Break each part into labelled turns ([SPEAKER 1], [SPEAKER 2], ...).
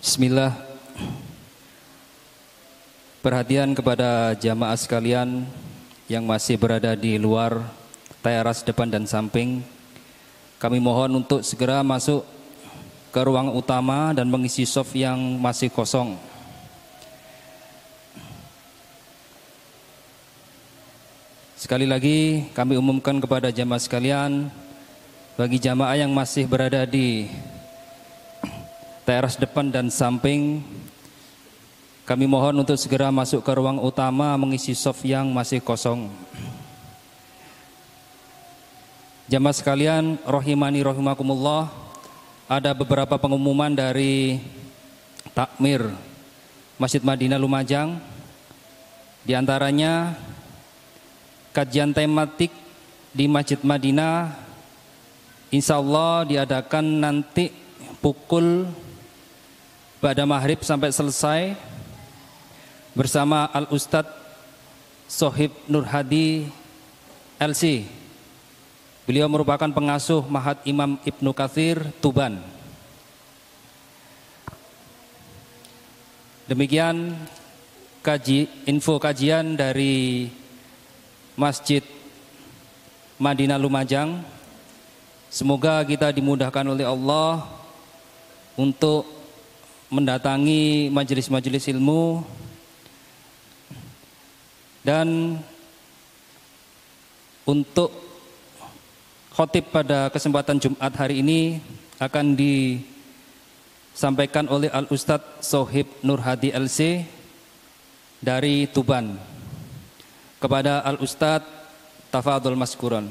[SPEAKER 1] Bismillah. Perhatian kepada jamaah sekalian yang masih berada di luar teras depan dan samping Kami mohon untuk segera masuk ke ruang utama dan mengisi soft yang masih kosong. Sekali lagi kami umumkan kepada jamaah sekalian Bagi jamaah yang masih berada di teras depan dan samping kami mohon untuk segera masuk ke ruang utama mengisi soft yang masih kosong. Jamaah sekalian, rohimani rohimakumullah, ada beberapa pengumuman dari takmir Masjid Madinah Lumajang. Di antaranya kajian tematik di Masjid Madinah insya Allah diadakan nanti pukul pada maghrib sampai selesai bersama Al Ustadz Sohib Nur Hadi LC. Beliau merupakan pengasuh Mahat Imam Ibnu Kathir Tuban. Demikian kaji info kajian dari Masjid Madinah Lumajang. Semoga kita dimudahkan oleh Allah untuk mendatangi majelis-majelis ilmu dan untuk khotib pada kesempatan Jumat hari ini akan disampaikan oleh Al Ustadz Sohib Nur Hadi LC dari Tuban kepada Al Ustadz Tafadul Maskuron.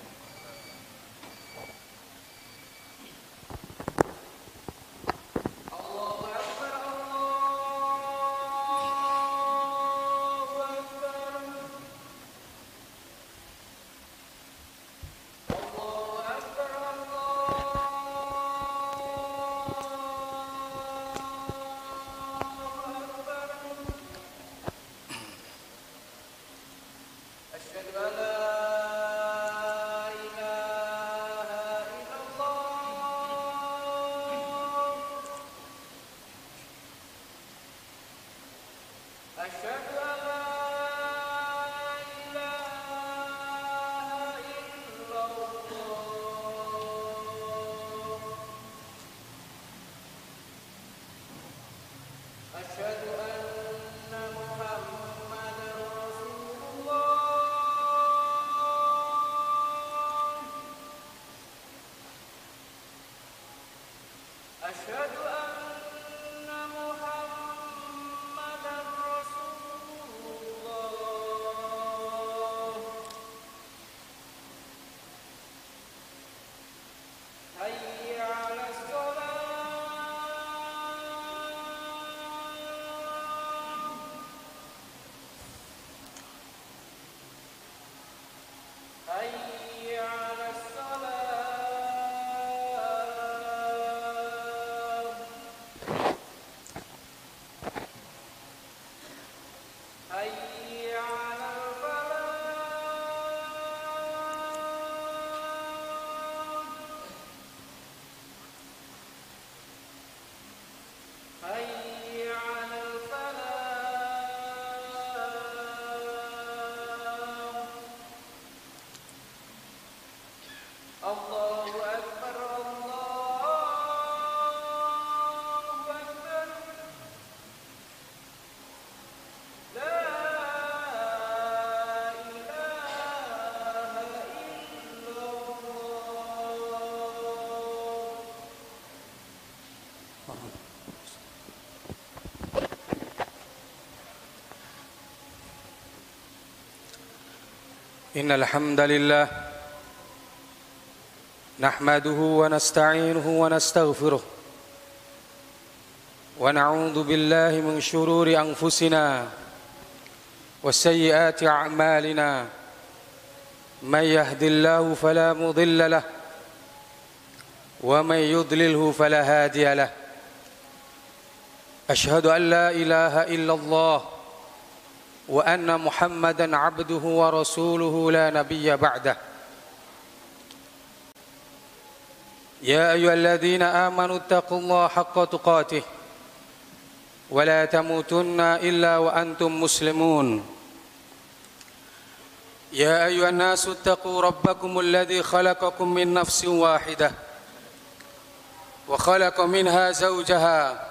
[SPEAKER 2] إن الحمد لله نحمده ونستعينه ونستغفره ونعوذ بالله من شرور أنفسنا وسيئات أعمالنا من يهد الله فلا مضل له
[SPEAKER 3] ومن يضلله فلا هادي له أشهد أن لا إله إلا الله وأن محمدا عبده ورسوله لا نبي بعده. يا أيها الذين آمنوا اتقوا الله حق تقاته ولا تموتن إلا وأنتم مسلمون. يا أيها الناس اتقوا ربكم الذي خلقكم من نفس واحدة وخلق منها زوجها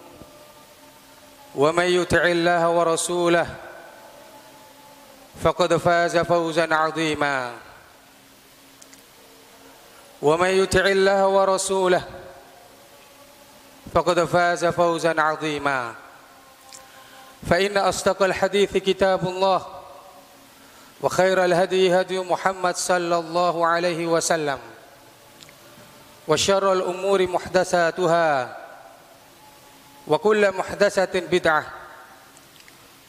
[SPEAKER 3] ومن يطع الله ورسوله فقد فاز فوزا عظيما. ومن يطع الله ورسوله فقد فاز فوزا عظيما. فإن أصدق الحديث كتاب الله وخير الهدي هدي محمد صلى الله عليه وسلم وشر الأمور محدثاتها وكل محدثة بدعة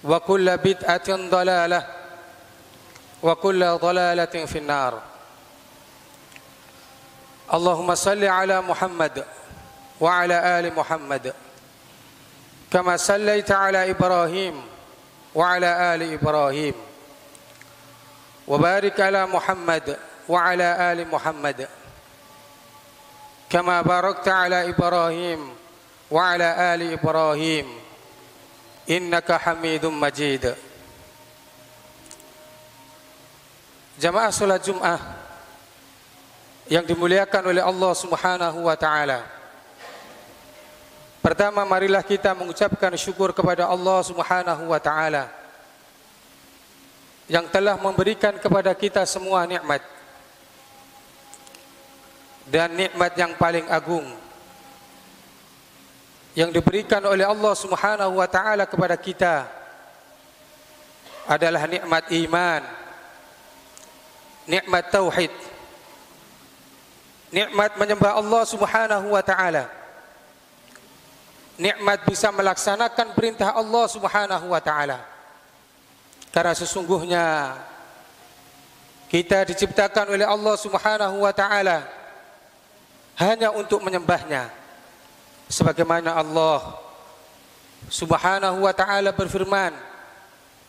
[SPEAKER 3] وكل بدعة ضلالة وكل ضلالة في النار. اللهم صل على محمد وعلى آل محمد كما صليت على إبراهيم وعلى آل إبراهيم وبارك على محمد وعلى آل محمد كما باركت على إبراهيم وعلى آل إبراهيم إنك حميد مجيد Jamaah salat Jumat yang dimuliakan oleh Allah Subhanahu wa taala. Pertama marilah kita mengucapkan syukur kepada Allah Subhanahu wa taala yang telah memberikan kepada kita semua nikmat. Dan nikmat yang paling agung yang diberikan oleh Allah Subhanahu wa taala kepada kita adalah nikmat iman, nikmat tauhid, nikmat menyembah Allah Subhanahu wa taala, nikmat bisa melaksanakan perintah Allah Subhanahu wa taala. Karena sesungguhnya kita diciptakan oleh Allah Subhanahu wa taala hanya untuk menyembahnya sebagaimana Allah Subhanahu wa taala berfirman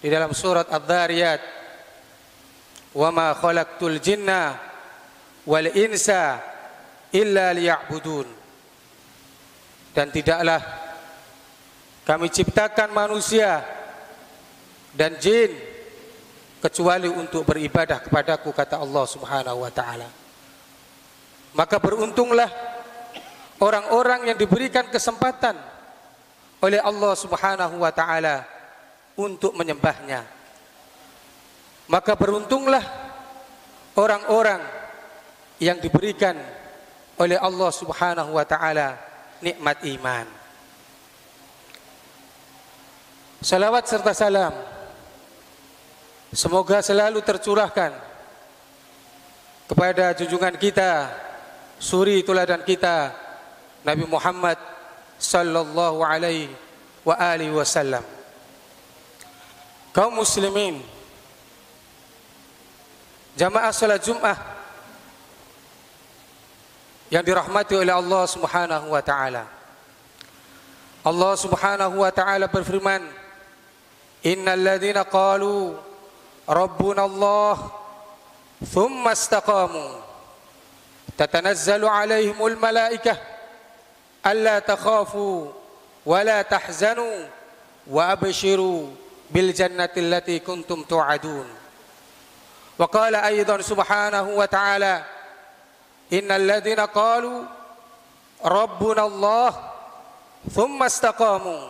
[SPEAKER 3] di dalam surat Adz-Dzariyat wa ma khalaqtul jinna wal insa illa liya'budun. Dan tidaklah kami ciptakan manusia dan jin kecuali untuk beribadah kepadaku kata Allah Subhanahu wa taala. Maka beruntunglah orang-orang yang diberikan kesempatan oleh Allah Subhanahu wa taala untuk menyembahnya. Maka beruntunglah orang-orang yang diberikan oleh Allah Subhanahu wa taala nikmat iman. Salawat serta salam semoga selalu tercurahkan kepada junjungan kita, suri teladan kita Nabi Muhammad sallallahu alaihi wa alihi wasallam. Kaum muslimin jamaah salat Jumat yang dirahmati oleh Allah Subhanahu wa taala. Allah Subhanahu wa taala berfirman, "Innal ladzina qalu rabbuna Allah thumma istaqamu tatanazzalu alaihimul malaikah ألا تخافوا ولا تحزنوا وأبشروا بالجنة التي كنتم توعدون. وقال أيضا سبحانه وتعالى إن الذين قالوا ربنا الله ثم استقاموا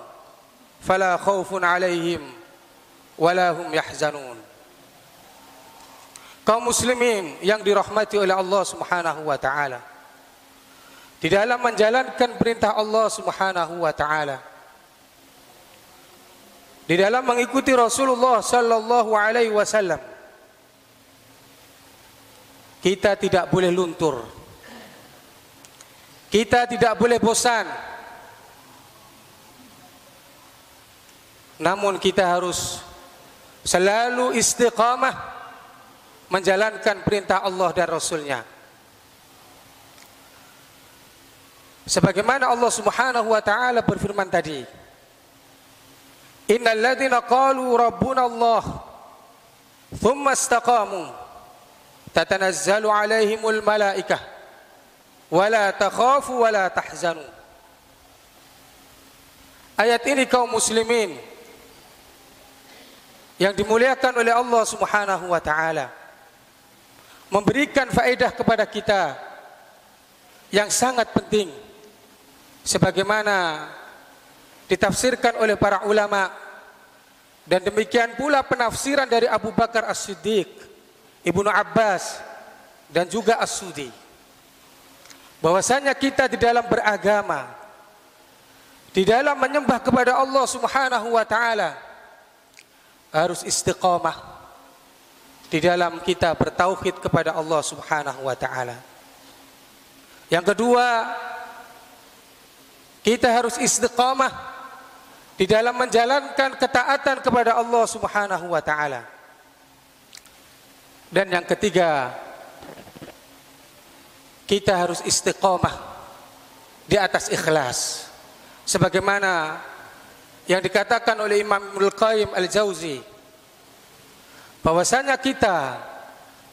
[SPEAKER 3] فلا خوف عليهم ولا هم يحزنون. kaum muslimin yang dirahmati oleh Allah Subhanahu wa taala. Di dalam menjalankan perintah Allah Subhanahu wa taala. Di dalam mengikuti Rasulullah sallallahu alaihi wasallam. Kita tidak boleh luntur. Kita tidak boleh bosan. Namun kita harus selalu istiqamah menjalankan perintah Allah dan Rasulnya. Sebagaimana Allah Subhanahu wa taala berfirman tadi. Innal ladzina qalu rabbuna Allah thumma istaqamu tatanazzalu alaihimul malaikah wala takhafu wala tahzanu. Ayat ini kaum muslimin yang dimuliakan oleh Allah Subhanahu wa taala memberikan faedah kepada kita yang sangat penting sebagaimana ditafsirkan oleh para ulama dan demikian pula penafsiran dari Abu Bakar As-Siddiq, Ibnu Abbas dan juga As-Sudi. Bahwasanya kita di dalam beragama di dalam menyembah kepada Allah Subhanahu wa taala harus istiqamah di dalam kita bertauhid kepada Allah Subhanahu wa taala. Yang kedua, kita harus istiqamah di dalam menjalankan ketaatan kepada Allah Subhanahu wa taala. Dan yang ketiga, kita harus istiqamah di atas ikhlas. Sebagaimana yang dikatakan oleh Imam Ibnu Qayyim Al-Jauzi bahwasanya kita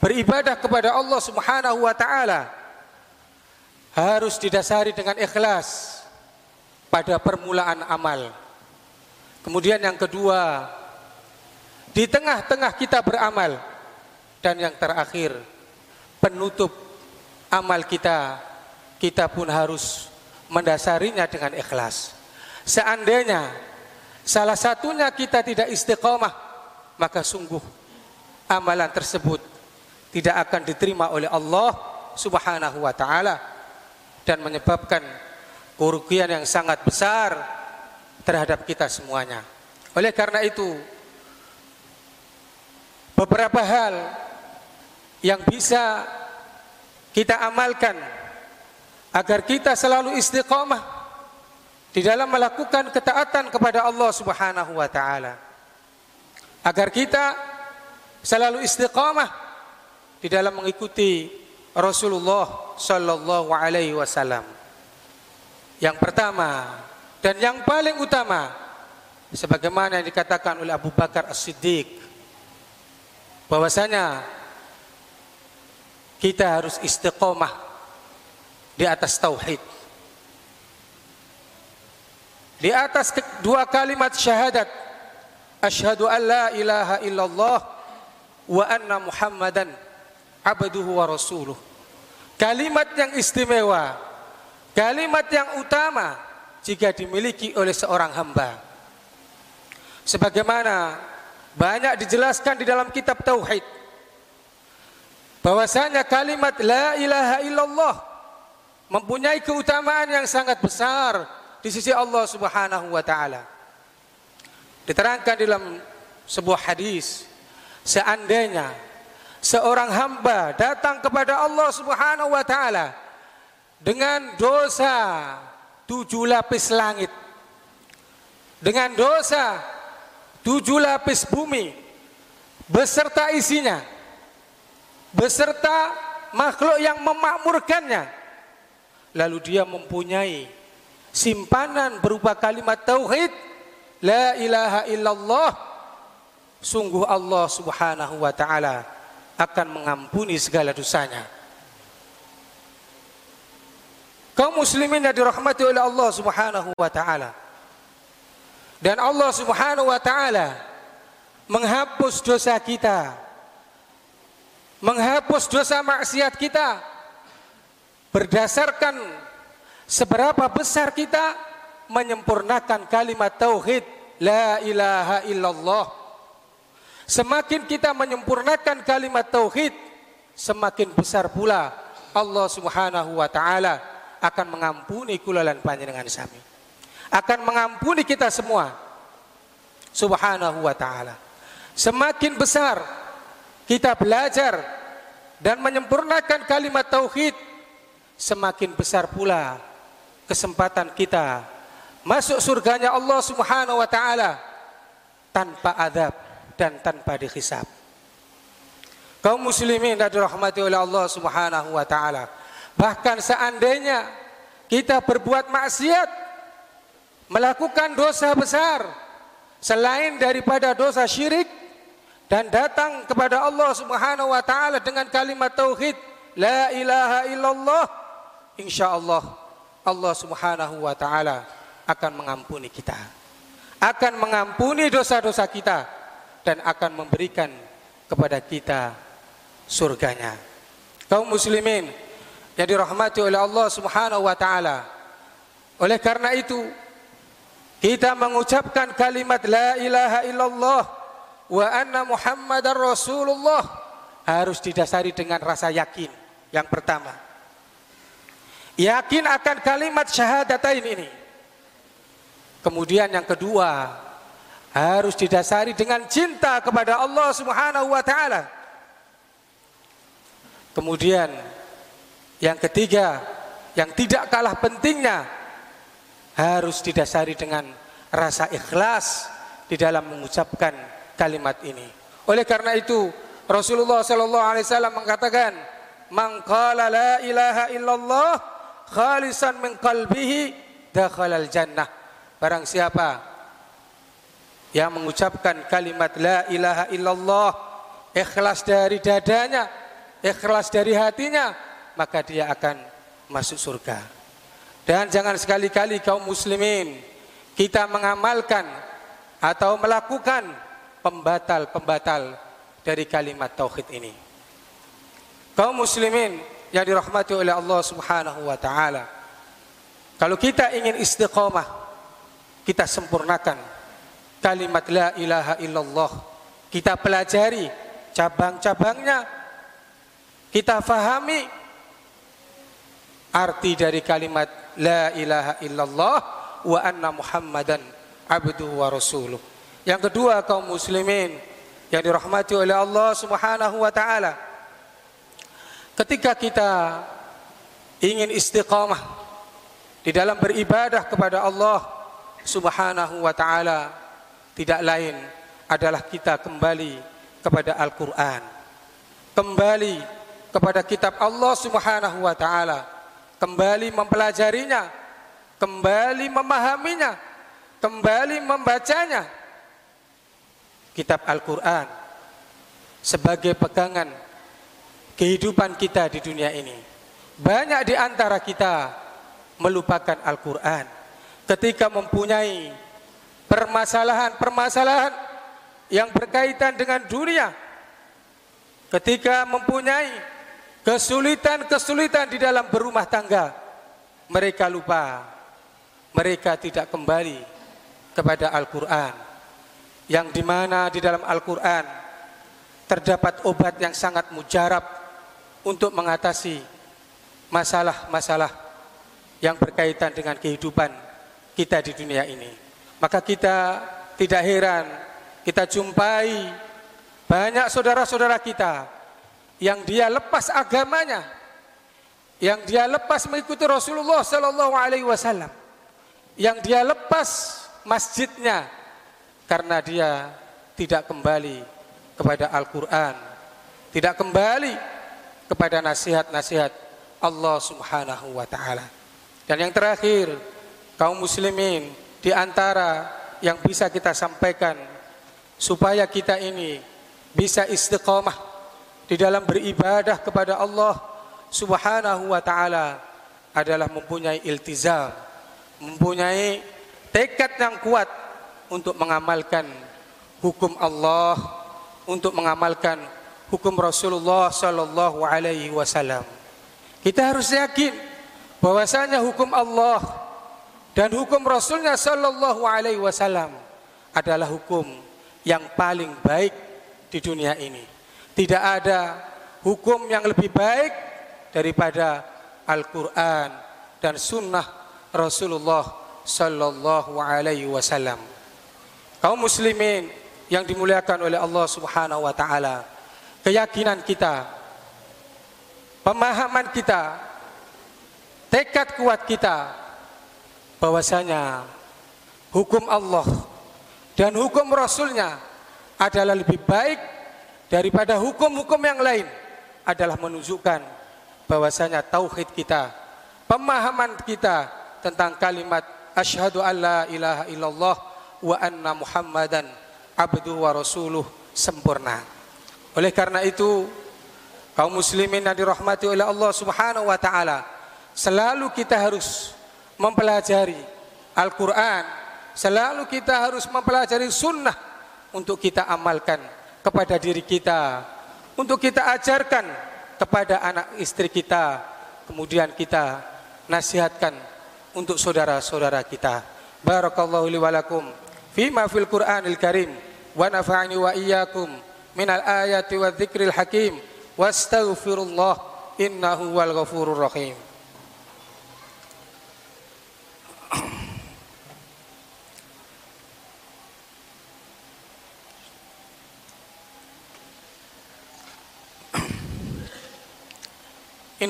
[SPEAKER 3] beribadah kepada Allah Subhanahu wa taala harus didasari dengan ikhlas pada permulaan amal. Kemudian yang kedua, di tengah-tengah kita beramal dan yang terakhir penutup amal kita kita pun harus mendasarinya dengan ikhlas. Seandainya salah satunya kita tidak istiqomah, maka sungguh amalan tersebut tidak akan diterima oleh Allah Subhanahu wa taala dan menyebabkan kerugian yang sangat besar terhadap kita semuanya. Oleh karena itu beberapa hal yang bisa kita amalkan agar kita selalu istiqomah di dalam melakukan ketaatan kepada Allah Subhanahu wa taala. Agar kita selalu istiqamah di dalam mengikuti Rasulullah sallallahu alaihi wasallam. Yang pertama dan yang paling utama sebagaimana yang dikatakan oleh Abu Bakar As-Siddiq bahwasanya kita harus istiqomah di atas tauhid. Di atas dua kalimat syahadat asyhadu an la ilaha illallah wa anna muhammadan abduhu wa rasuluh. Kalimat yang istimewa, kalimat yang utama jika dimiliki oleh seorang hamba. Sebagaimana banyak dijelaskan di dalam kitab tauhid bahwasanya kalimat la ilaha illallah mempunyai keutamaan yang sangat besar di sisi Allah Subhanahu wa taala. Diterangkan dalam sebuah hadis seandainya seorang hamba datang kepada Allah Subhanahu wa taala dengan dosa tujuh lapis langit. Dengan dosa tujuh lapis bumi. Beserta isinya. Beserta makhluk yang memakmurkannya. Lalu dia mempunyai simpanan berupa kalimat tauhid. La ilaha illallah. Sungguh Allah Subhanahu wa taala akan mengampuni segala dosanya. Kaum muslimin yang dirahmati oleh Allah Subhanahu wa taala. Dan Allah Subhanahu wa taala menghapus dosa kita. Menghapus dosa maksiat kita berdasarkan seberapa besar kita menyempurnakan kalimat tauhid la ilaha illallah Semakin kita menyempurnakan kalimat tauhid, semakin besar pula Allah Subhanahu wa taala akan mengampuni kulalan panjenengan sami. Akan mengampuni kita semua. Subhanahu wa taala. Semakin besar kita belajar dan menyempurnakan kalimat tauhid, semakin besar pula kesempatan kita masuk surganya Allah Subhanahu wa taala tanpa adab dan tanpa dihisab. Kaum muslimin dan dirahmati oleh Allah Subhanahu wa taala. Bahkan seandainya kita berbuat maksiat, melakukan dosa besar selain daripada dosa syirik dan datang kepada Allah Subhanahu wa taala dengan kalimat tauhid la ilaha illallah insyaallah Allah Subhanahu wa taala akan mengampuni kita akan mengampuni dosa-dosa kita dan akan memberikan kepada kita surganya. Kaum muslimin yang dirahmati oleh Allah Subhanahu wa taala. Oleh karena itu kita mengucapkan kalimat la ilaha illallah wa anna muhammadar rasulullah harus didasari dengan rasa yakin. Yang pertama yakin akan kalimat syahadatain ini. Kemudian yang kedua harus didasari dengan cinta kepada Allah Subhanahu wa taala. Kemudian yang ketiga yang tidak kalah pentingnya harus didasari dengan rasa ikhlas di dalam mengucapkan kalimat ini. Oleh karena itu Rasulullah sallallahu alaihi wasallam mengatakan, "Man la ilaha illallah khalisan min qalbihi dakhala jannah." Barang siapa yang mengucapkan kalimat la ilaha illallah ikhlas dari dadanya, ikhlas dari hatinya, maka dia akan masuk surga. Dan jangan sekali-kali kaum muslimin kita mengamalkan atau melakukan pembatal-pembatal dari kalimat tauhid ini. Kaum muslimin yang dirahmati oleh Allah Subhanahu wa taala. Kalau kita ingin istiqomah, kita sempurnakan kalimat la ilaha illallah. Kita pelajari cabang-cabangnya. Kita fahami arti dari kalimat la ilaha illallah wa anna muhammadan abduhu wa rasuluh. Yang kedua kaum muslimin yang dirahmati oleh Allah Subhanahu wa taala. Ketika kita ingin istiqamah di dalam beribadah kepada Allah Subhanahu wa taala tidak lain adalah kita kembali kepada Al-Qur'an. Kembali kepada kitab Allah Subhanahu wa taala kembali mempelajarinya, kembali memahaminya, kembali membacanya. Kitab Al-Quran sebagai pegangan kehidupan kita di dunia ini. Banyak di antara kita melupakan Al-Quran ketika mempunyai permasalahan-permasalahan yang berkaitan dengan dunia. Ketika mempunyai kesulitan-kesulitan di dalam berumah tangga, mereka lupa, mereka tidak kembali kepada Al-Quran, yang di mana di dalam Al-Quran terdapat obat yang sangat mujarab untuk mengatasi masalah-masalah yang berkaitan dengan kehidupan kita di dunia ini. Maka kita tidak heran kita jumpai banyak saudara-saudara kita yang dia lepas agamanya, yang dia lepas mengikuti Rasulullah Sallallahu Alaihi Wasallam, yang dia lepas masjidnya karena dia tidak kembali kepada Al-Quran, tidak kembali kepada nasihat-nasihat Allah Subhanahu wa taala. Dan yang terakhir, kaum muslimin di antara yang bisa kita sampaikan supaya kita ini bisa istiqomah di dalam beribadah kepada Allah Subhanahu wa taala adalah mempunyai iltizam, mempunyai tekad yang kuat untuk mengamalkan hukum Allah, untuk mengamalkan hukum Rasulullah sallallahu alaihi wasallam. Kita harus yakin bahwasanya hukum Allah dan hukum Rasulnya sallallahu alaihi wasallam adalah hukum yang paling baik di dunia ini. Tidak ada hukum yang lebih baik daripada Al-Quran dan sunnah Rasulullah Sallallahu Alaihi Wasallam. Kaum muslimin yang dimuliakan oleh Allah Subhanahu Wa Taala, keyakinan kita, pemahaman kita, tekad kuat kita bahwasanya hukum Allah dan hukum Rasulnya adalah lebih baik daripada hukum-hukum yang lain adalah menunjukkan bahwasanya tauhid kita, pemahaman kita tentang kalimat asyhadu alla ilaha illallah wa anna muhammadan abduhu wa rasuluh sempurna. Oleh karena itu kaum muslimin yang dirahmati oleh Allah Subhanahu wa taala selalu kita harus mempelajari Al-Qur'an, selalu kita harus mempelajari sunnah untuk kita amalkan kepada diri kita, untuk kita ajarkan kepada anak istri kita, kemudian kita nasihatkan untuk saudara-saudara kita. Barakallahu li walakum fima fil Qur'anil Karim wa nafa'ani wa iyyakum minal ayati wa dzikril hakim wastaghfirullah innahu wal ghafurur rahim.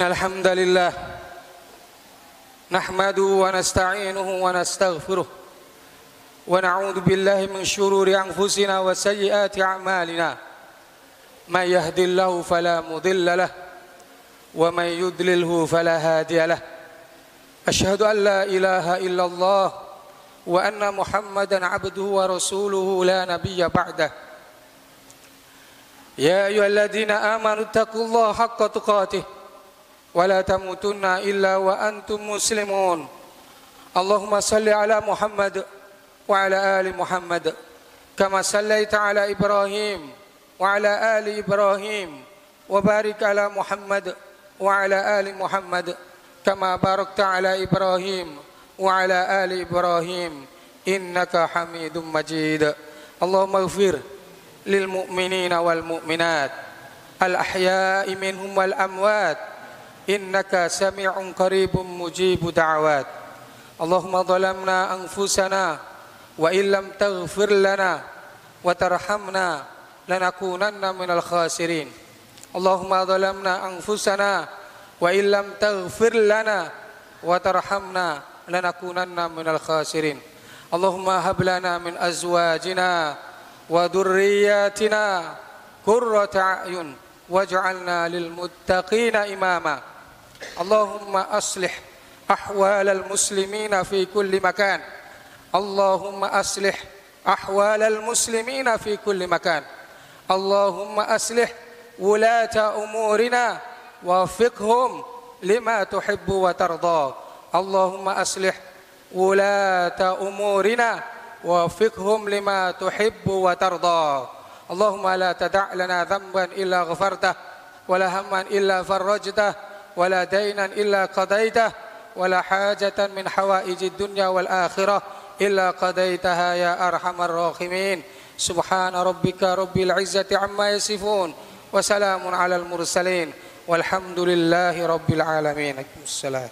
[SPEAKER 3] إن الحمد لله. نحمده ونستعينه ونستغفره. ونعوذ بالله من شرور أنفسنا وسيئات أعمالنا. من يهد الله فلا مضل له ومن يضلله فلا هادي له. أشهد أن لا إله إلا الله وأن محمدا عبده ورسوله لا نبي بعده. يا أيها الذين آمنوا اتقوا الله حق تقاته. ولا تموتن إلا وأنتم مسلمون اللهم صل على محمد وعلى آل محمد كما صليت على إبراهيم وعلى آل إبراهيم وبارك على محمد وعلى آل محمد كما باركت على إبراهيم وعلى آل إبراهيم إنك حميد مجيد اللهم اغفر للمؤمنين والمؤمنات الأحياء منهم والأموات إنك سميع قريب مجيب دعوات اللهم ظلمنا أنفسنا وإن لم تغفر لنا وترحمنا لنكونن من الخاسرين اللهم ظلمنا أنفسنا وإن لم تغفر لنا وترحمنا لنكونن من الخاسرين اللهم هب لنا من أزواجنا وذرياتنا قرة أعين واجعلنا للمتقين إماما اللهم أصلح أحوال المسلمين في كل مكان. اللهم أصلح أحوال المسلمين في كل مكان. اللهم أصلح ولاة أمورنا وفقهم لما تحب وترضى. اللهم أصلح ولاة أمورنا وفقهم لما تحب وترضى. اللهم لا تدع لنا ذنبا إلا غفرته ولا هما إلا فرجته ولا دينا إلا قضيته ولا حاجة من حوائج الدنيا والآخرة إلا قضيتها يا أرحم الراحمين. سبحان ربك رب العزة عما يصفون وسلام على المرسلين والحمد لله رب العالمين. السلام.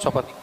[SPEAKER 3] Sobat